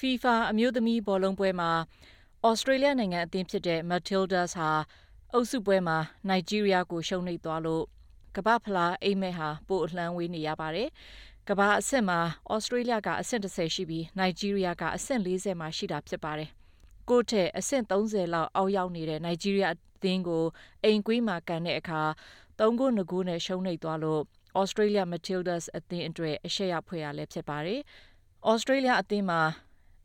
FIFA အမျိုးသမီးဘောလုံးပွဲမှာဩစတြေးလျနိုင်ငံအသင်းဖြစ်တဲ့ Matildas ဟာအုပ်စုပွဲမှာနိုင်ဂျီးရီးယားကိုရှုံးနိမ့်သွားလို့ကမ္ဘာဖလားအိမ်မက်ဟာပိုအလှမ်းဝေးနေရပါတယ်။ကမ္ဘာအဆင့်မှာဩစတြေးလျကအဆင့်30ရှိပြီးနိုင်ဂျီးရီးယားကအဆင့်40မှာရှိတာဖြစ်ပါတယ်။ကိုယ့်ထက်အဆင့်30လောက်အောက်ရောက်နေတဲ့နိုင်ဂျီးရီးယားအသင်းကိုအိမ်ကွေးမှာကန်တဲ့အခါ3ဂိုး2ဂိုးနဲ့ရှုံးနိမ့်သွားလို့ Australia Matildas အသင်းအတွက်အရှက်ရဖွယ်ရလည်းဖြစ်ပါတယ်။ Australia အသင်းမှာ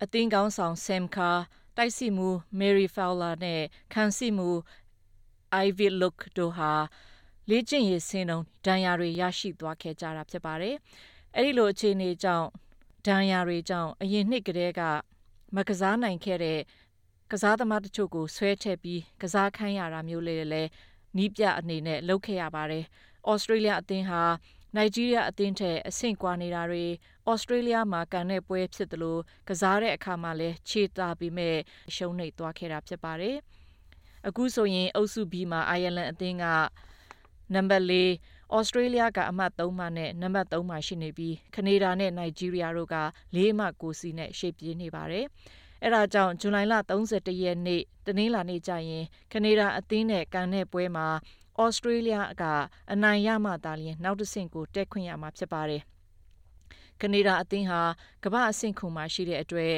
အသင်းကောင်းဆောင် Sam Kerr တိုက်စစ်မှု Mary Fowler နဲ့ခံစစ်မှု Ivy Luke တို့ဟာလေ့ကျင့်ရေးဆင်းတုန်းဒဏ်ရာတွေရရှိသွားခဲ့ကြတာဖြစ်ပါတယ်။အဲဒီလိုအခြေအနေကြောင့်ဒဏ်ရာတွေကြောင့်အရင်နှစ်ကတည်းကမကစားနိုင်ခဲ့တဲ့ကစားသမားတချို့ကိုဆွဲထည့်ပြီးကစားခိုင်းရတာမျိုးလေးလည်းနီးပြအနေနဲ့လုပ်ခဲ့ရပါတယ်။ဩစတြေးလျအသင်းဟာ နိုင်ဂျီးရီးယားအသင်းထက်အဆင့်ကွာနေတာတွေဩစတြေးလျမှာကန်တဲ့ပွဲဖြစ်သလိုကစားတဲ့အခါမှာလည်းခြေတာပြီးမဲ့ရှုံးနိမ့်သွားခဲ့တာဖြစ်ပါတယ်။အခုဆိုရင်အုပ်စု B မှာအိုင်ယာလန်အသင်းကနံပါတ်၄ဩစတြေးလျကအမှတ်3မှနဲ့နံပါတ်3မှာရှိနေပြီးကနေဒါနဲ့နိုင်ဂျီးရီးယားတို့က၄မှ9စီနဲ့ရှေ့ပြေးနေပါတယ်။အဲဒါကြောင့်ဇူလိုင်လ31ရက်နေ့တနင်္လာနေ့ကျရင်ကနေဒါအသင်းနဲ့ကန်တဲ့ပွဲမှာ ဩစတြေးလျကအနိုင်ရမှသာလျှင်နောက်တစ်ဆင့်ကိုတက်ခွင့်ရမှာဖြစ်ပါတယ်။ကနေဒါအသင်းဟာကမ္ဘာအဆင့်ခုမှာရှိတဲ့အတွက်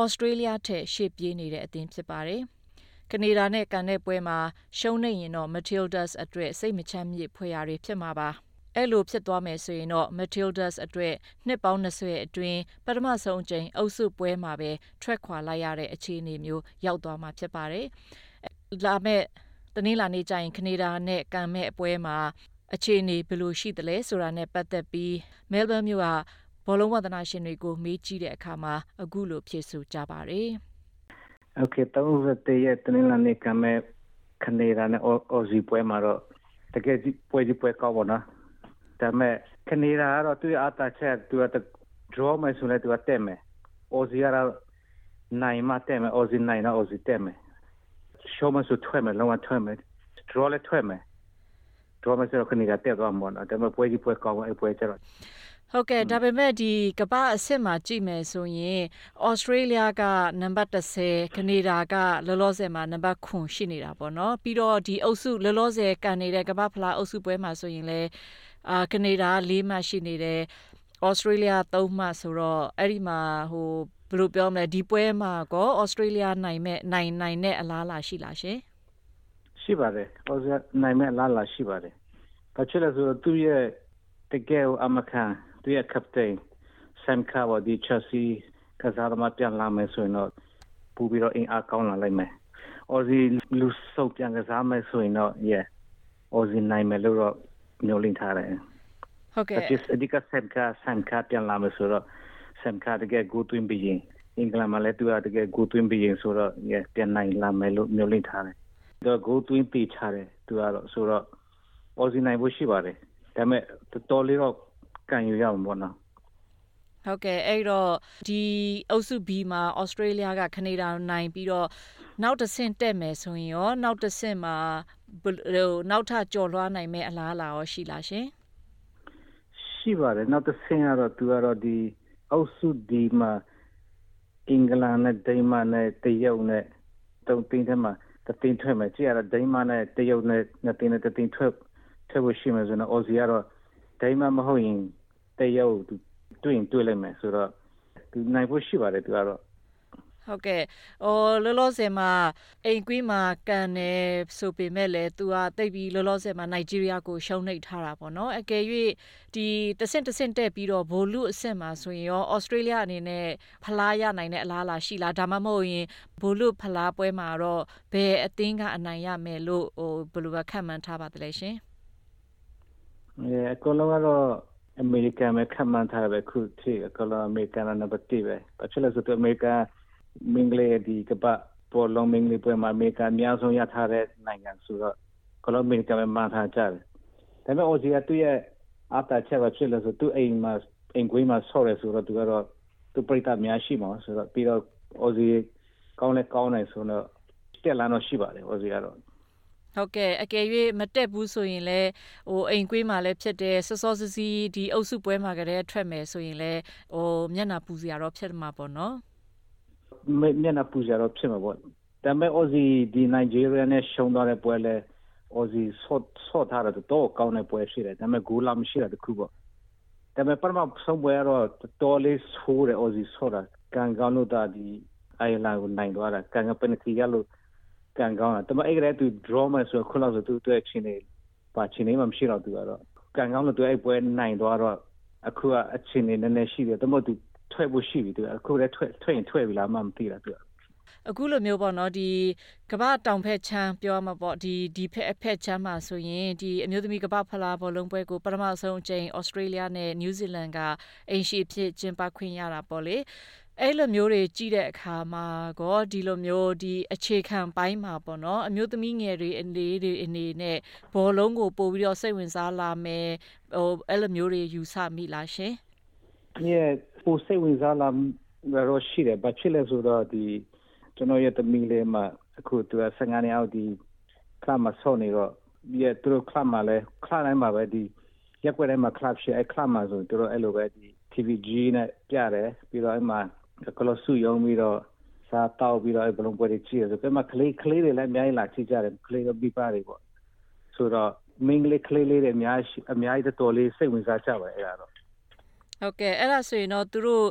ဩစတြေးလျထက်ရှေ့ပြေးနေတဲ့အသင်းဖြစ်ပါတယ်။ကနေဒါနဲ့ကန်တဲ့ပွဲမှာရှုံးနေရင်တော့ Matildas အတွက်စိတ်မချမ်းမြေ့ဖွယ်ရာတွေဖြစ်မှာပါ။အဲ့လိုဖြစ်သွားမယ်ဆိုရင်တော့ Matildas အတွက်နှစ်ပေါင်း20အတွင်းပထမဆုံးအကြိမ်အုပ်စုပွဲမှာပဲထွက်ခွာလိုက်ရတဲ့အခြေအနေမျိုးရောက်သွားမှာဖြစ်ပါတယ်။လာမယ့် တနင်္လာနေ့ကျရင်ကနေဒါနဲ့ကန်မဲ့အပွဲမှာအခြေအနေဘယ်လိုရှိသလဲဆိုတာနဲ့ပတ်သက်ပြီးမဲလ်ဘန်မြို့ကဘောလုံးဝါသနာရှင်တွေကိုမေးကြည့်တဲ့အခါမှာအခုလိုဖြေဆိုကြပါတယ်။ Okay 31ရက်တနင်္လာနေ့ကန်မဲ့ကနေဒါနဲ့အော်ဇီပွဲမှာတော့တကယ်ကြီးပွဲကြီးပွဲကောင်းပါတော့။ဒါပေမဲ့ကနေဒါကတော့သူ့အတားချက်သူက draw မယ်ဆိုလည်းသူကတက်မယ်။အော်ဇီကတော့နိုင်မှတက်မယ်အော်ဇီနိုင်တော့အော်ဇီတက်မယ်။ show မဆိုထွက်မယ်လုံးဝထွက်မယ် draw လည်းထွက်မယ် draw မဆိုတော့ခဏကတက်သွားမှာနော်ဒါပေမဲ့ပွဲကြီးပွဲကောင်းအဲ့ပွဲကျတော့ဟုတ်ကဲ့ဒါပေမဲ့ဒီကမ္ဘာအဆင့်မှာကြည့်မယ်ဆိုရင်ဩစတြေးလျကနံပါတ်30ကနေဒါကလောလောဆယ်မှာနံပါတ်9ရှိနေတာပေါ့နော်ပြီးတော့ဒီအုပ်စုလောလောဆယ်ကန်နေတဲ့ကမ္ဘာဖလားအုပ်စုပွဲမှာဆိုရင်လည်းအာကနေဒါ၄မှတ်ရှိနေတယ်ဩစတြေးလျ3မှတ်ဆိုတော့အဲ့ဒီမှာဟို ဘယ်လိုပြောမလဲဒီပွဲမှာကောဩစတြေးလျနိုင်မဲ့နိုင်နိုင်တဲ့အလားအလာရှိလားရှင်ရှိပါတယ်ဩစတြေးလျနိုင်မဲ့အလားအလာရှိပါတယ်ဘာဖြစ်လဲဆိုတော့သူရဲ့တကယ်အမခံသူရဲ့ captain Sam Kerr ဒီ Chelsea ကစားသမားပြန်လာမယ်ဆိုရင်တော့ပူပြီးတော့အင်အားကောင်းလာလိုက်မယ်။ Aussie လူစုပ်ပြန်ကစားမယ်ဆိုရင်တော့ yeah Aussie နိုင်မယ်လို့တော့မျှော်လင့်ထားတယ်။ဟုတ်ကဲ့။အဓိက Sam Kerr Sam Kerr ပြန်လာမယ်ဆိုတော့ Sam Kerr တကယ်ကိုသွင်းပြီးရင်အင်္ဂလန်မှာလည်းသူကတကယ်ကိုသွင်းပြီးရင်ဆိုတော့ yeah ပြန်နိုင်လာမယ်လို့မျှော်လင့်ထားတယ်။တော့ကိုသွင်းပေးချတယ်သူကတော့ဆိုတော့ Aussie နိုင်ဖို့ရှိပါတယ်။ဒါပေမဲ့တော်တော်လေးတော့ကန်ယူရမှာပေါ့နော်ဟုတ်ကဲ့အဲ့တော့ဒီအုပ်စု B မှာဩစတြေးလျကကနေဒါနိုင်ပြီးတော့နောက်တစ်ဆင့်တက်မယ်ဆိုရင်ရောနောက်တစ်ဆင့်မှာဟိုနောက်ထပ်ကြော်လွှားနိုင်မဲ့အလားအလာရောရှိလားရှင်ရှိပါတယ်နောက်တစ်ဆင့်ကတော့သူကတော့ဒီ အုပ်စု D မှာအင်္ဂလန်နဲ့ဒိန်းမတ်နဲ့တရုတ်နဲ့တုံးတင်းထဲမှာတတင်းထွက်မယ်ကြည့်ရတာဒိန်းမတ်နဲ့တရုတ်နဲ့နှစ်တင်းနဲ့တတင်းထွက်ထွက်ဖို့ရှိမယ်ဆိုတော့အော်စီကတော့ဒိန်းမတ်မဟုတ်ရင်တရုတ်သူတွေ့ရင်တွေ့လိုက်မယ်ဆိုတော့သူနိုင်ဖို့ရှိပါတယ်သူကတော့ ဟုတ်ကဲ့ဟိုလောလောဆယ်မှာအိမ်ကွေးမှာကန်နေဆိုပေမဲ့လည်းသူကတိတ်ပြီးလောလောဆယ်မှာနိုင်ဂျီးရီးယားကိုရှုံးနိမ့်ထားတာပေါ့နော်အကယ်၍ဒီတဆင့်တဆင့်တက်ပြီးတော့ဘိုလူအဆင့်မှာဆိုရင်ရောဩစတြေးလျအနေနဲ့ဖလားရနိုင်တဲ့အလားအလာရှိလားဒါမှမဟုတ်ရင်ဘိုလူဖလားပွဲမှာတော့ဘယ်အသင်းကအနိုင်ရမယ်လို့ဟိုဘယ်လိုပဲခံမှန်းထားပါသလဲရှင်အဲအကုန်လုံးကတော့အမေရိကန်ပဲခန့်မှန်းထားပဲခုထိအကလအမေရိကန်နံပါတ်1ပဲဘာဖြစ်လဲဆိုတော့အမေရိကန် မင်္ဂလာဒီကပတ်ပေါ်လုံးမင်္ဂလာပွဲမှာအမေရိကန်အများဆုံးရထားတဲ့နိုင်ငံဆိုတော့ကလအမေရိကန်ပဲမှန်းထားကြတယ်ဒါပေမဲ့အိုစီကသူ့ရဲ့အတားချက်ပဲဖြစ်လို့ဆိုသူ့အိမ်မှာအိမ်ကွေးမှာဆော့ရဲဆိုတော့သူကတော့သူပြိတ္တများရှိမှာဆိုတော့ပြီးတော့အိုစီကောင်းလဲကောင်းတယ်ဆိုတော့တက်လာတော့ရှိပါတယ်အိုစီကတော့ဟုတ်ကဲ့အကယ်၍မတက်ဘူးဆိုရင်လည်းဟိုအိမ်ကွေးမှာလည်းဖြစ်တယ်စောစောစီစီဒီအုပ်စုပွဲမှာကလေးထွက်မယ်ဆိုရင်လည်းဟိုမျက်နှာပူစရာတော့ဖြစ်မှာပေါ့နော် မျက်နှာပူကြတော့ဖြစ်မှာပေါ့ဒါပေမဲ့ Aussie ဒီနိုင်ဂျီးရီးယားနဲ့ရှုံးသွားတဲ့ပွဲလဲ Aussie ဆော့ဆော့ထားတဲ့တော့ကောင်းတဲ့ပွဲရှိတယ်ဒါပေမဲ့ဂိုးလာမရှိတဲ့တခုပေါ့ဒါပေမဲ့ပထမဆုံးပွဲတော့တော်လေးဆိုးတယ် Aussie ဆော့တာကန်ကောင်းလို့ဒါဒီအိုင်လာကိုနိုင်သွားတာကန်ကပနတီရလို့ကန်ကောင်းတာဒါပေမဲ့အဲ့ကလေးသူ draw မှဆိုခုလောက်ဆိုသူတွေ့ချင်းနေပါချင်းနေမှမရှိတော့သူကတော့ကန်ကောင်းလို့သူအဲ့ပွဲနိုင်သွားတော့အခုကအချင်းနေနည်းနည်းရှိတယ်ဒါပေမဲ့သူ ထွက်ဖို့ရှိပြီသူအခုလည်းထွက်ထွက်ရင်ထွက်ပြီလားမှမသိတာသူအခုလိုမျိုးပေါ့နော်ဒီကမ္ဘာတောင်ဖက်ချမ်းပြောမှာပေါ့ဒီဒီဖက်အဖက်ချမ်းမှာဆိုရင်ဒီအမျိုးသမီးကမ္ဘာဖလားဘောလုံးပွဲကိုပထမဆုံးအကြိမ်ဩစတြေးလျနဲ့နယူးဇီလန်ကအင်ရှိဖြစ်ကျင်းပခွင့်ရတာပေါ့လေအဲ့လိုမျိုးတွေကြည့်တဲ့အခါမှာကောဒီလိုမျိုးဒီအခြေခံပိုင်းမှာပေါ့နော်အမျိုးသမီးငယ်တွေအနေတွေအနေနဲ့ဘောလုံးကိုပို့ပြီးတော့စိတ်ဝင်စားလာမယ်ဟိုအဲ့လိုမျိုးတွေယူဆမိလားရှင် Yeah ပိုစိတ်ဝင်စားလာတော့ရှိတယ်ဘာဖြစ်လဲဆိုတော့ဒီကျွန်တော်ရဲ့တမီလေးမှာအခုသူက15နှစ်အောက်ဒီကလပ်မှာဆော့နေတော့ဒီသူတို့ကလပ်မှာလဲကလပ်တိုင်းမှာပဲဒီရက်ွက်တိုင်းမှာကလပ်ရှိအဲကလပ်မှာဆိုသူတို့အဲ့လိုပဲဒီ TVG နဲ့ပြတယ်ပြီးတော့အဲ့မှာကလစုယုံပြီးတော့စားတောက်ပြီးတော့ဘလုံးပွဲတွေကြည့်ရဆိုပြမကလေးကလေးတွေလည်းအများကြီးလာကြည့်ကြတယ်ကလေးကပြီးပါတွေပေါ့ဆိုတော့မင်းကလေးကလေးလေးတွေအများကြီးအများကြီးတော်လေးစိတ်ဝင်စားကြပါအဲ့ဒါတော့ ဟုတ်ကဲ့အဲ့ဒါဆိုရင်တော့သူတို့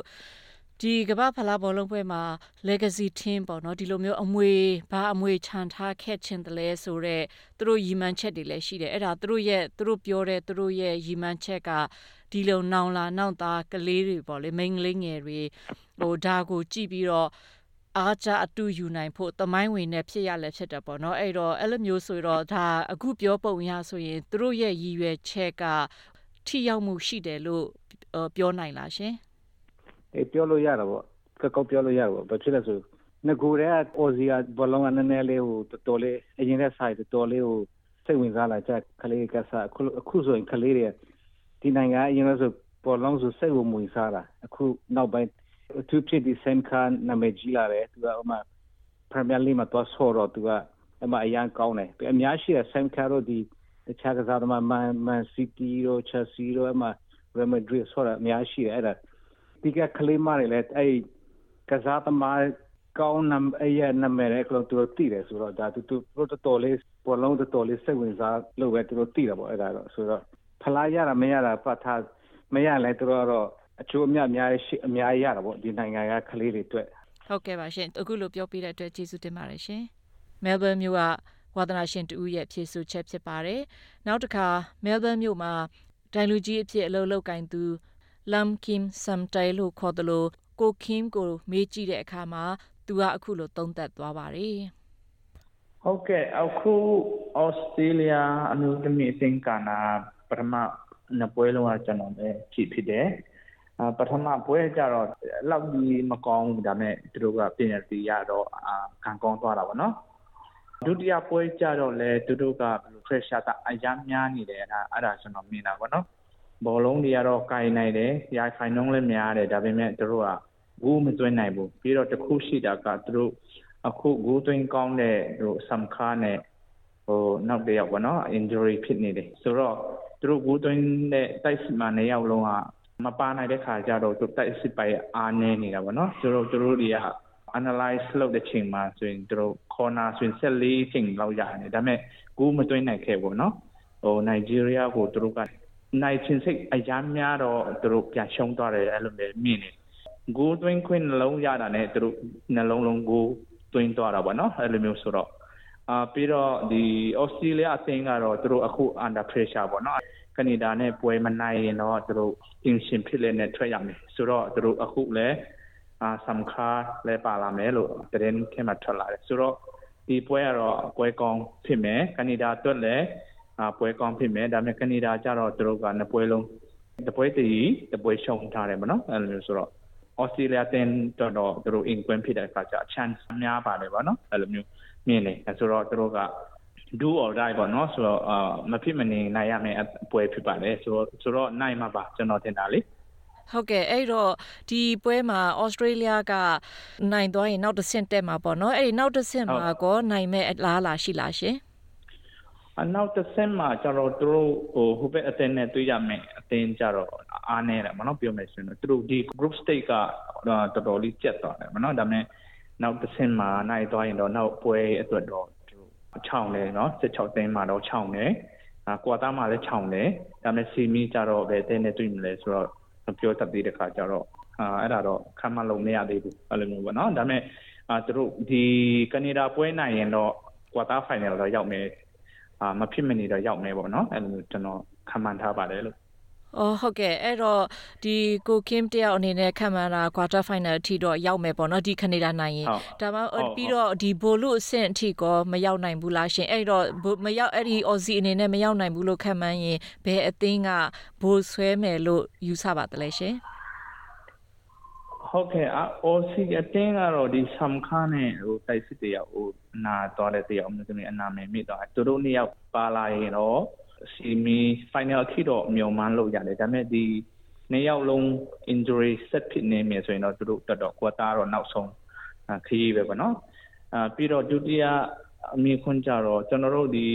ဒီကမ္ဘာဖလားဘောလုံးပွဲမှာ legacy team ပေါ့နော်ဒီလိုမျိုးအမွေဘာအမွေခြံထားခဲ့ခြင်းတလဲဆိုတော့သူတို့ရီမန်ချက်တွေလည်းရှိတယ်အဲ့ဒါသူတို့ရဲ့သူတို့ပြောတဲ့သူတို့ရဲ့ရီမန်ချက်ကဒီလိုနောင်လာနောက်သားကလေးတွေပေါ့လေမိန်းကလေးငယ်တွေဟိုဒါကိုကြည့်ပြီးတော့အားကြအတူယူနိုင်ဖို့တမိုင်းဝင်နဲ့ဖြစ်ရလဲဖြစ်တယ်ပေါ့နော်အဲ့တော့အဲ့လိုမျိုးဆိုတော့ဒါအခုပြောပုံရဆိုရင်သူတို့ရဲ့ရည်ရွယ်ချက်ကထိရောက်မှုရှိတယ်လို့ ပြောနိုင်လားရှင်အေးပြောလို့ရတာပေါ့ကကောပြောလို့ရတာပေါ့ဘာဖြစ်လဲဆိုငကိုရဲအော်ဇီယာဘလုံးကနည်းနည်းလေးဟိုတော်လေးအရင်တဲ့ဆိုင်တော်လေးဟိုစိတ်ဝင်စားလာကြကလေးကစားအခုအခုဆိုရင်ကလေးတွေဒီနိုင်ငံအရင်ကဆိုပေါ်လုံးဆိုစိတ်ဝင်ဝင်စားတာအခုနောက်ပိုင်းသူဖြစ်ဒီဆန်ခါနာမည်ကြီးလာတယ်သူကဥမာပရီးမီယာလိမှာတော့ဆော်တော့သူကအမအရန်ကောင်းတယ်အများရှိတဲ့ဆန်ခါတို့ဒီတခြားကစားသမားမန်မန်စီးတီးတို့ချက်စီတို့အမ ရီမက်ဒရစ်ဆော်တာအများရှိတယ်အဲ့ဒါဒီကကလေးမတွေလည်းအဲ့ကစားသမားကောင်းနံအဲ့ရနံပါတ်ကလို့သူတို့တည်တယ်ဆိုတော့ဒါသူသူတို့တော်လေးပေါ်လုံးတော်လေးစိတ်ဝင်စားလို့ပဲသူတို့တည်တယ်ပေါ့အဲ့ဒါတော့ဆိုတော့ဖလားရတာမရတာပတ်ထားမရလဲသူတို့ကတော့အချိုးအမြအများရှိအများကြီးရတာပေါ့ဒီနိုင်ငံကကလေးတွေအတွက်ဟုတ်ကဲ့ပါရှင်အခုလိုပြောပြတဲ့အတွက်ကျေးဇူးတင်ပါတယ်ရှင်မဲလ်ဘန်မြို့ကဝါသနာရှင်တူရဲ့ဖြည့်ဆို့ချက်ဖြစ်ပါတယ်နောက်တစ်ခါမဲလ်ဘန်မြို့မှာ ဒိုင်လူကြီးအဖြစ်အလုပ်လုပ်ကင်သူ Lam Kim Samtai လို့ခေါ်တယ်လို့ကို Kim ကိုမေးကြည့်တဲ့အခါမှာသူကအခုလိုသုံးသပ်သွားပါတယ်ဟုတ်ကဲ့အခုဩစတြေးလျအမျိုးသမီးအသင်းကနာပထမနှစ်ပွဲလုံးကကျွန်တော်လည်းကြည့်ဖြစ်တယ်အာပထမပွဲကြတော့လောက်ကြီးမကောင်းဘူးဒါပေမဲ့သူတို့ကပြင်ရစီရတော့အာခံကောင်းသွားတာပေါ့နော် ဒုတိယပွဲကြတော့လေသူတို့ကဘယ်လို pressure ကအများများနေတယ်အဲ့ဒါအဲ့ဒါကျွန်တော်မြင်တာပေါ့နော်ဘောလုံးတွေကတော့ကင်နိုင်တယ်ရာခိုင်နှုန်းလည်းများတယ်ဒါပေမဲ့သူတို့ကဂိုးမသွင်းနိုင်ဘူးပြီးတော့တခုရှိတာကသူတို့အခုဂိုးသွင်းကောင်းတဲ့ဟိုဆမ်ခါနဲ့ဟိုနောက်တစ်ယောက်ပေါ့နော် injury ဖြစ်နေတယ်ဆိုတော့သူတို့ဂိုးသွင်းတဲ့တိုက်စစ်မှနေရောက်လုံးကမပါနိုင်တဲ့ခါကျတော့သူတိုက်စစ်ပိုင်အားနေနေတာပေါ့နော်သူတို့သူတို့တွေက analyze လုပ်တဲ့ချိန်မှာဆိုရင်သူတို့ corner ဆိုရင်14ချိန်လောက်ရတယ်ဒါပေမဲ့ဂိုးမသွင်းနိုင်ခဲ့ဘူးနော်ဟို Nigeria ကိုသူတို့ကနိုင်ချင်းစိတ်အများများတော့သူတို့ပြန်ရှုံးသွားတယ်အဲ့လိုမျိုးမြင်နေဂိုးသွင်းခွင့်နှလုံးရတာနဲ့သူတို့နှလုံးလုံးကိုသွင်းသွားတာပေါ့နော်အဲ့လိုမျိုးဆိုတော့အာပြီးတော့ဒီဩစတြေးလျအသင်းကတော့သူတို့အခု under pressure ပေါ့နော်ကနေဒါနဲ့ပွဲမနိုင်ရင်တော့သူတို့ tension ဖြစ်လေနဲ့ထွက်ရမယ်ဆိုတော့သူတို့အခုလည်း အာစမ်ခါလဲပါလာမယ်လို့တရင်ထဲမှာထွက်လာတယ်ဆိုတော့ဒီပွဲကတော့ပွဲကောင်းဖြစ်မယ်ကနေဒါအတွက်လည်းပွဲကောင်းဖြစ်မယ်ဒါပေမဲ့ကနေဒါကျတော့သူတို့ကနှစ်ပွဲလုံးတပွဲတည်းတပွဲရှုံထားတယ်မနော်အဲ့လိုဆိုတော့ဩစတြေးလျတင်တော့တော့သူတို့ in ကွင်းဖြစ်တဲ့အခါကျ chance များပါတယ်ဗောနော်အဲ့လိုမျိုးမြင်နေဆိုတော့သူတို့က do or die ပေါ့နော်ဆိုတော့အာမဖြစ်မနေနိုင်ရမယ်အပွဲဖြစ်ပါတယ်ဆိုတော့ဆိုတော့နိုင်မှာပါကျွန်တော်ထင်တာလေ ဟုတ်ကဲ့အဲ့တော့ဒီပွဲမှာဩစတြေးလျကနိုင်သွားရင်နောက်တစ်ဆင့်တက်မှာပေါ့နော်အဲ့ဒီနောက်တစ်ဆင့်မှာကောနိုင်မဲ့အလားအလာရှိလားရှင်အနောက်တစ်ဆင့်မှာကျတော့သူတို့ဟိုဟိုဘက်အသင်းနဲ့တွေ့ရမယ်အသင်းကျတော့အားနေတယ်မနော်ပြောမယ်ဆိုရင်သူတို့ဒီ group stage ကတော်တော်လေးကျက်သွားတယ်မနော်ဒါပေမဲ့နောက်တစ်ဆင့်မှာနိုင်သွားရင်တော့နောက်ပွဲအတွက်တော့သူချောင်းတယ်နော်16သိန်းမှာတော့ချောင်းတယ်အာကွာတာမှာလည်းချောင်းတယ်ဒါပေမဲ့စီမီကြတော့ပဲတင်းနေတွေ့မလဲဆိုတော့ ပြောတတ်သေးတဲ့ခါကျတော့အာအဲ့ဒါတော့ခံမလို့မရသေးဘူးအဲ့လိုမျိုးပေါ့နော်ဒါပေမဲ့အာသူတို့ဒီကနေဒါပွဲနိုင်ရင်တော့ကွာတာဖိုင်နယ်တော့ရောက်မယ်အာမဖြစ်မနေတော့ရောက်မယ်ပေါ့နော်အဲ့လိုမျိုးကျွန်တော်ခံမှန်းထားပါတယ်လို့ အော်ဟုတ်ကဲ့အဲ့တော့ဒီကိုကင်းတယောက်အနေနဲ့ခံမှန်းတာ quarter final အထိတော့ရောက်မယ်ပေါ့နော်ဒီကနေဒါနိုင်ရင်ဒါမှပြီးတော့ဒီဘိုလုအဆင့်အထိကောမရောက်နိုင်ဘူးလားရှင်အဲ့တော့မရောက်အဲ့ဒီ Aussie အနေနဲ့မရောက်နိုင်ဘူးလို့ခံမှန်းရင်ဘယ်အသင်းကဘိုဆွဲမယ်လို့ယူဆပါသလဲရှင်ဟုတ်ကဲ့အော်စီအတင်းကတော့ဒီဆမ်ခါနဲ့ဟိုတိုက်စစ်တယောက်ဟိုနာသွားတဲ့တယောက်မျိုးသမီးအနာမည်မိတော့သူတို့နှစ်ယောက်ပါလာရင်တော့ စီမီ final အထိတော့မျှော်မှန်းလို့ရတယ်ဒါပေမဲ့ဒီနှစ်ယောက်လုံး injury set ဖြစ်နေမယ်ဆိုရင်တော့သူတို့တော်တော်ကွာတာတော့နောက်ဆုံးခရီးပဲပေါ့နော်အာပြီးတော့ဒုတိယအမိခွန်းကြတော့ကျွန်တော်တို့ဒီ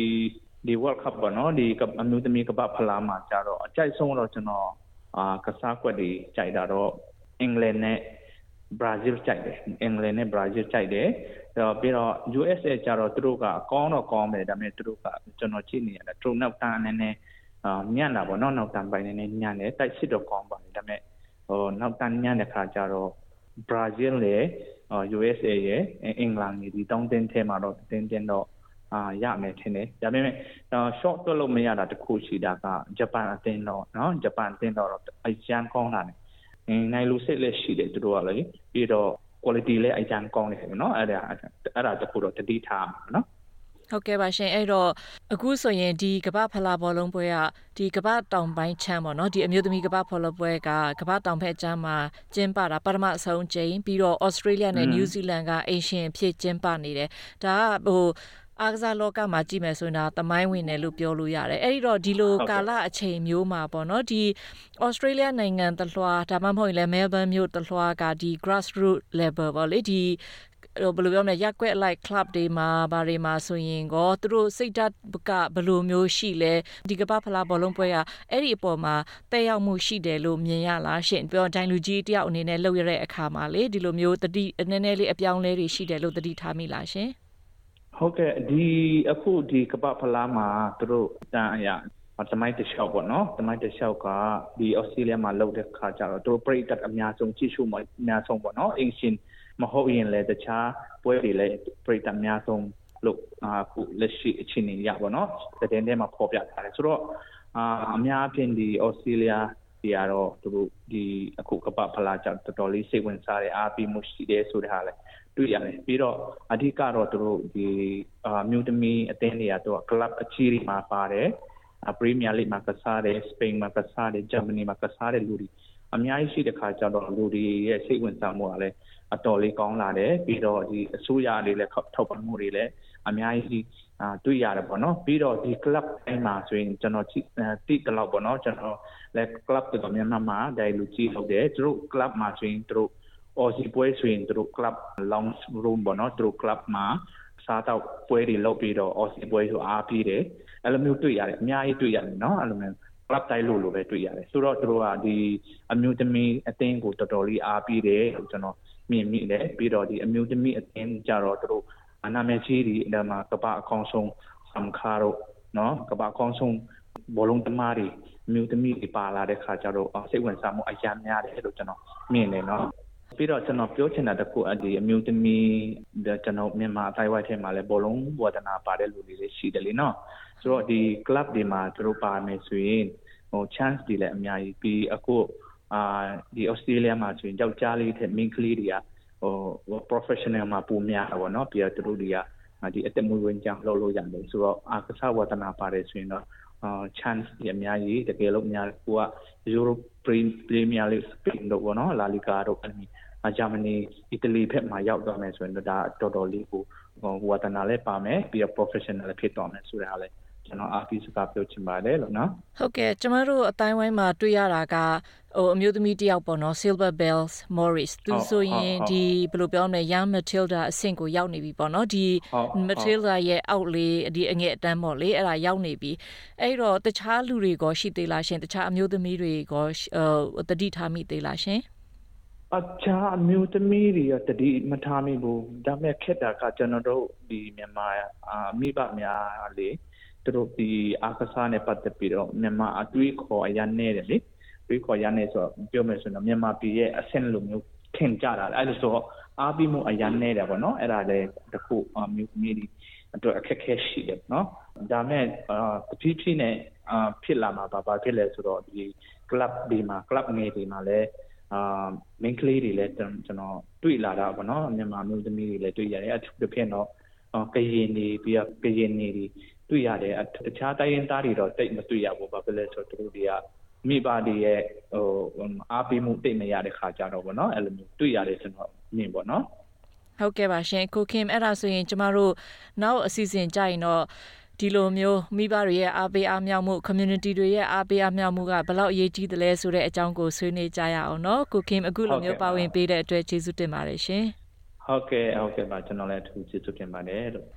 ဒီ World Cup ပေါ့နော်ဒီအမျိုးသမီးကပဖလားမှာကြတော့အကြိုက်ဆုံးတော့ကျွန်တော်အာကစားကွက်တွေကြိုက်တာတော့အင်္ဂလန်နဲ့ဘရာဇီးကြိုက်တယ်အင်္ဂလန်နဲ့ဘရာဇီးကြိုက်တယ် တော့ပြီးတော့ USA ကျတော့သူတို့ကအကောင်းတော့ကောင်းတယ်ဒါပေမဲ့သူတို့ကကျွန်တော်ကြည့်နေရတယ်သူနောက်တန်းအနေနဲ့အာညံ့တာပေါ့နော်နောက်တန်းပိုင်းနဲ့ညံ့တယ်တိုက်စစ်တော့ကောင်းပါတယ်ဒါပေမဲ့ဟိုနောက်တန်းညံ့တဲ့ခါကျတော့ဘရာဇီးလေဟို USA ရဲ့အင်္ဂလန်ကြီးဒီတောင်းတင်းထဲမှာတော့တင်းတင်းတော့အာရမယ်ထင်တယ်ဒါပေမဲ့ short တွက်လို့မရတာတခုရှိတာကဂျပန်အသင်းတော့နော်ဂျပန်အသင်းတော့အရန်ကောင်းတာတယ်နိုင်လူစစ်လက်ရှိတယ်သူတို့ကလေပြီးတော့ quality လည်းအကြံကောင်းနေတယ်နော်အဲ့ဒါအဲ့ဒါတခုတော့တတိထားမှာနော်ဟုတ်ကဲ့ပါရှင်အဲ့တော့အခုဆိုရင်ဒီကမ္ဘာဖလားဘောလုံးပွဲကဒီကမ္ဘာတောင်ပိုင်းချမ်းပေါ့နော်ဒီအမျိုးသမီးကမ္ဘာဖော်လပွဲကကမ္ဘာတောင်ဘက်ချမ်းမှာကျင်းပတာပထမဆုံးကြိမ်ပြီးတော့ဩစတြေးလျနဲ့နယူးဇီလန်ကအင်ရှင်ဖြစ်ကျင်းပနေတယ်ဒါကဟို အားကစားလောကမှာကြည့်မယ်ဆိုရင်ဒါသမိုင်းဝင်တယ်လို့ပြောလို့ရတယ်အဲ့ဒီတော့ဒီလိုကာလအချိန်မျိုးမှာပေါ့နော်ဒီ Australia နိုင်ငံတလွှာဒါမှမဟုတ်ရင်လည်း Melbourne မြို့တလွှာကဒီ grassroots level ပေါ့လေဒီဘယ်လိုပြောမလဲရက်ွက်လိုက် club တွေမှာဘာတွေမှာဆိုရင်ကောသူတို့စိတ်ဓာတ်ကဘယ်လိုမျိုးရှိလဲဒီကပ္ပဖလားဘောလုံးပွဲကအဲ့ဒီအပေါ်မှာတက်ရောက်မှုရှိတယ်လို့မြင်ရလားရှင်ပြောဒိုင်လူကြီးတယောက်အနေနဲ့လုပ်ရတဲ့အခါမှာလေဒီလိုမျိုးတတိနည်းနည်းလေးအပြောင်းလဲတွေရှိတယ်လို့တတိထားမိလားရှင် ဟုတ်ကဲ့ဒီအခုဒီကပ္ပဖလားမှာသူတို့တန်အရာတမိုင်းတလျှောက်ပေါ့နော်တမိုင်းတလျှောက်ကဒီဩစတြေးလျမှာလုပ်တဲ့ခါကျတော့သူတို့ပရိသတ်အများဆုံးကြည့်ရှုမှာအများဆုံးပေါ့နော်အင်ရှင်မဟုတ်ရင်လည်းတခြားပွဲတွေလည်းပရိသတ်အများဆုံးလို့အခုလက်ရှိအခြေအနေရပါတော့။တဲ့တဲ့မှာပေါ်ပြထားတယ်ဆိုတော့အာအများအပြားဒီဩစတြေးလျဒီကတော့သူတို့ဒီအခုကပ္ပဖလားကြောင့်တော်တော်လေးစိတ်ဝင်စားတယ်အားပြီးမှုရှိတယ်ဆိုတဲ့ဟာလည်း တွေ့ရတယ်ပြီးတော့အဓိကတော့သူတို့ဒီအာမြို့သမီးအသင်းတွေကသူက club အကြီးကြီးမှာပါတယ်ပရီးမီယာလိမှာကစားတယ်စပိန်မှာကစားတယ်ဂျာမနီမှာကစားတယ်လူတွေအများကြီးရှိတဲ့ခါကျတော့လူတွေရဲ့စိတ်ဝင်စားမှုကလည်းအတော်လေးကောင်းလာတယ်ပြီးတော့ဒီအစိုးရတွေလည်းထောက်ပံ့မှုတွေလည်းအများကြီးအာတွေ့ရတယ်ပေါ့နော်ပြီးတော့ဒီ club တိုင်းမှာဆိုရင်ကျွန်တော်တိတလောက်ပေါ့နော်ကျွန်တော်လည်း club တော်များများမှာဒိုင်လူကြီးဟုတ်တယ်သူတို့ club မှာဆိုရင်သူတို့ Aussie ပွဲဆိုရင်သူတို့ club lounge room ပေါ့နော်သူတို့ club မှာစားတော့ပွဲတွေလုပ်ပြီးတော့ Aussie ပွဲဆိုအားပြီးတယ်အဲ့လိုမျိုးတွေ့ရတယ်အများကြီးတွေ့ရတယ်နော်အဲ့လိုမျိုး club တိုင်းလို့လို့ပဲတွေ့ရတယ်ဆိုတော့သူတို့ကဒီအမျိုးသမီးအသင်းကိုတော်တော်လေးအားပြီးတယ်လို့ကျွန်တော်မြင်မိတယ်ပြီးတော့ဒီအမျိုးသမီးအသင်းကြတော့သူတို့နာမည်ကြီးဒီအဲ့မှာကပ္ပအကောင်းဆုံးဆမ်ခါတို့နော်ကပ္ပအကောင်းဆုံးဘောလုံးသမားတွေမြို့သမီးတွေပါလာတဲ့ခါကျတော့စိတ်ဝင်စားမှုအများများတယ်လို့ကျွန်တော်မြင်တယ်နော် ပြီးတော့ကျွန်တော်ပြောချင်တာတခုအဒီအမျိုးသမီးကျွန်တော်မြန်မာအတိုင်းဝိုင်းထဲမှာလည်းဘောလုံးဝါဒနာပါတဲ့လူတွေလည်းရှိတယ်လीနော်ဆိုတော့ဒီ club တွေမှာသူတို့ပါမယ်ဆိုရင်ဟို chance တွေလည်းအများကြီးပြီးအခုအာဒီ Australia မှာဆိုရင်ယောက်ျားလေးထက်မိန်းကလေးတွေကဟို professional မှာပုံများတာပေါ့နော်ပြီးတော့သူတို့တွေကဒီအသက်မွေးဝမ်းကြောင်းလုပ်လို့ရတယ်ဆိုတော့အာကစားဝါဒနာပါတယ်ဆိုရင်တော့အာ chance တွေအများကြီးတကယ်လို့များကိုက Europe Premier League Spain တို့ပေါ့နော် La Liga တို့အဲ့ဒီ ဂျာမနီအီတလီဘက်မှာရောက်သွားမယ်ဆိုရင်တော့ဒါတော်တော်လေးကိုဝါသနာလည်းပါမယ်ပြီးတော့ professional လည်းဖြစ်သွားမယ်ဆိုတာလည်းကျွန်တော်အားပြီးစကားပြောချင်ပါတယ်လို့နော်ဟုတ်ကဲ့ကျမတို့အတိုင်းဝိုင်းမှာတွေ့ရတာကဟိုအမျိုးသမီးတယောက်ပေါ့နော် Silver Bells Morris သူဆိုရင်ဒီဘယ်လိုပြောမလဲ Young Matilda အဆင့်ကိုရောက်နေပြီပေါ့နော်ဒီ Matilda ရဲ့အောက်လေးဒီအငယ်အတန်းပေါ့လေအဲ့ဒါရောက်နေပြီအဲ့တော့တခြားလူတွေကရှိသေးလားရှင်တခြားအမျိုးသမီးတွေကဟိုတတိထားမိသေးလားရှင် အအခြားအမျိုးသမီးတွေရောတတိမထားမိဘူးဒါပေမဲ့ခက်တာကကျွန်တော်တို့ဒီမြန်မာအာမိဘများလေသူတို့ဒီအာကစားနဲ့ပတ်သက်ပြီးတော့မြန်မာအတွေးခေါ်အရန်နေတယ်လေတွေးခေါ်ရနေဆိုတော့ပြောမယ်ဆိုတော့မြန်မာပြည်ရဲ့အဆင့်လိုမျိုးထင်ကြတာအဲ့လိုဆိုတော့အားပြီးမှုအရန်နေတယ်ပေါ့နော်အဲ့ဒါလည်းတခုအမျိုးသမီးတွေအတွက်အခက်ခဲရှိတယ်နော်ဒါမဲ့အာတဖြည်းဖြည်းနဲ့အာဖြစ်လာမှာပါဘာဖြစ်လဲဆိုတော့ဒီ club ဒီမှာ club ငယ်ဒီမှာလည်း အာ main ကလေးတွေလည်းကျွန်တော်တွေ့လာတာပေါ့နော်မြန်မာမျိုးသမီးတွေလည်းတွေ့ရတယ်အထူးသဖြင့်တော့ကရင်နေပြီးတော့ကရင်နေတွေတွေ့ရတယ်တခြားတိုင်းရင်းသားတွေတော့တိတ်မတွေ့ရဘူးဘာဖြစ်လဲဆိုတော့သူတို့တွေကမိဘတွေရဲ့ဟိုအားပေးမှုတိတ်မရတဲ့ခါကြတော့ဗောနော်အဲ့လိုမျိုးတွေ့ရတယ်ကျွန်တော်မြင်ဗောနော်ဟုတ်ကဲ့ပါရှင်ကိုခင်အဲ့ဒါဆိုရင်ကျမတို့နောက်အစီအစဉ်ကြရင်တော့ ဒီလိုမျိုးမိဘတွေရဲ့အားပေးအားမြောက်မှု community တွေရဲ့အားပေးအားမြောက်မှုကဘလောက်အရေးကြီးသလဲဆိုတဲ့အကြောင်းကိုဆွေးနွေးကြရအောင်နော်ကိုခင်အခုလိုမျိုးပါဝင်ပေးတဲ့အတွက်ကျေးဇူးတင်ပါတယ်ရှင်ဟုတ်ကဲ့ဟုတ်ကဲ့ပါကျွန်တော်လည်းအထူးကျေးဇူးတင်ပါတယ်လို့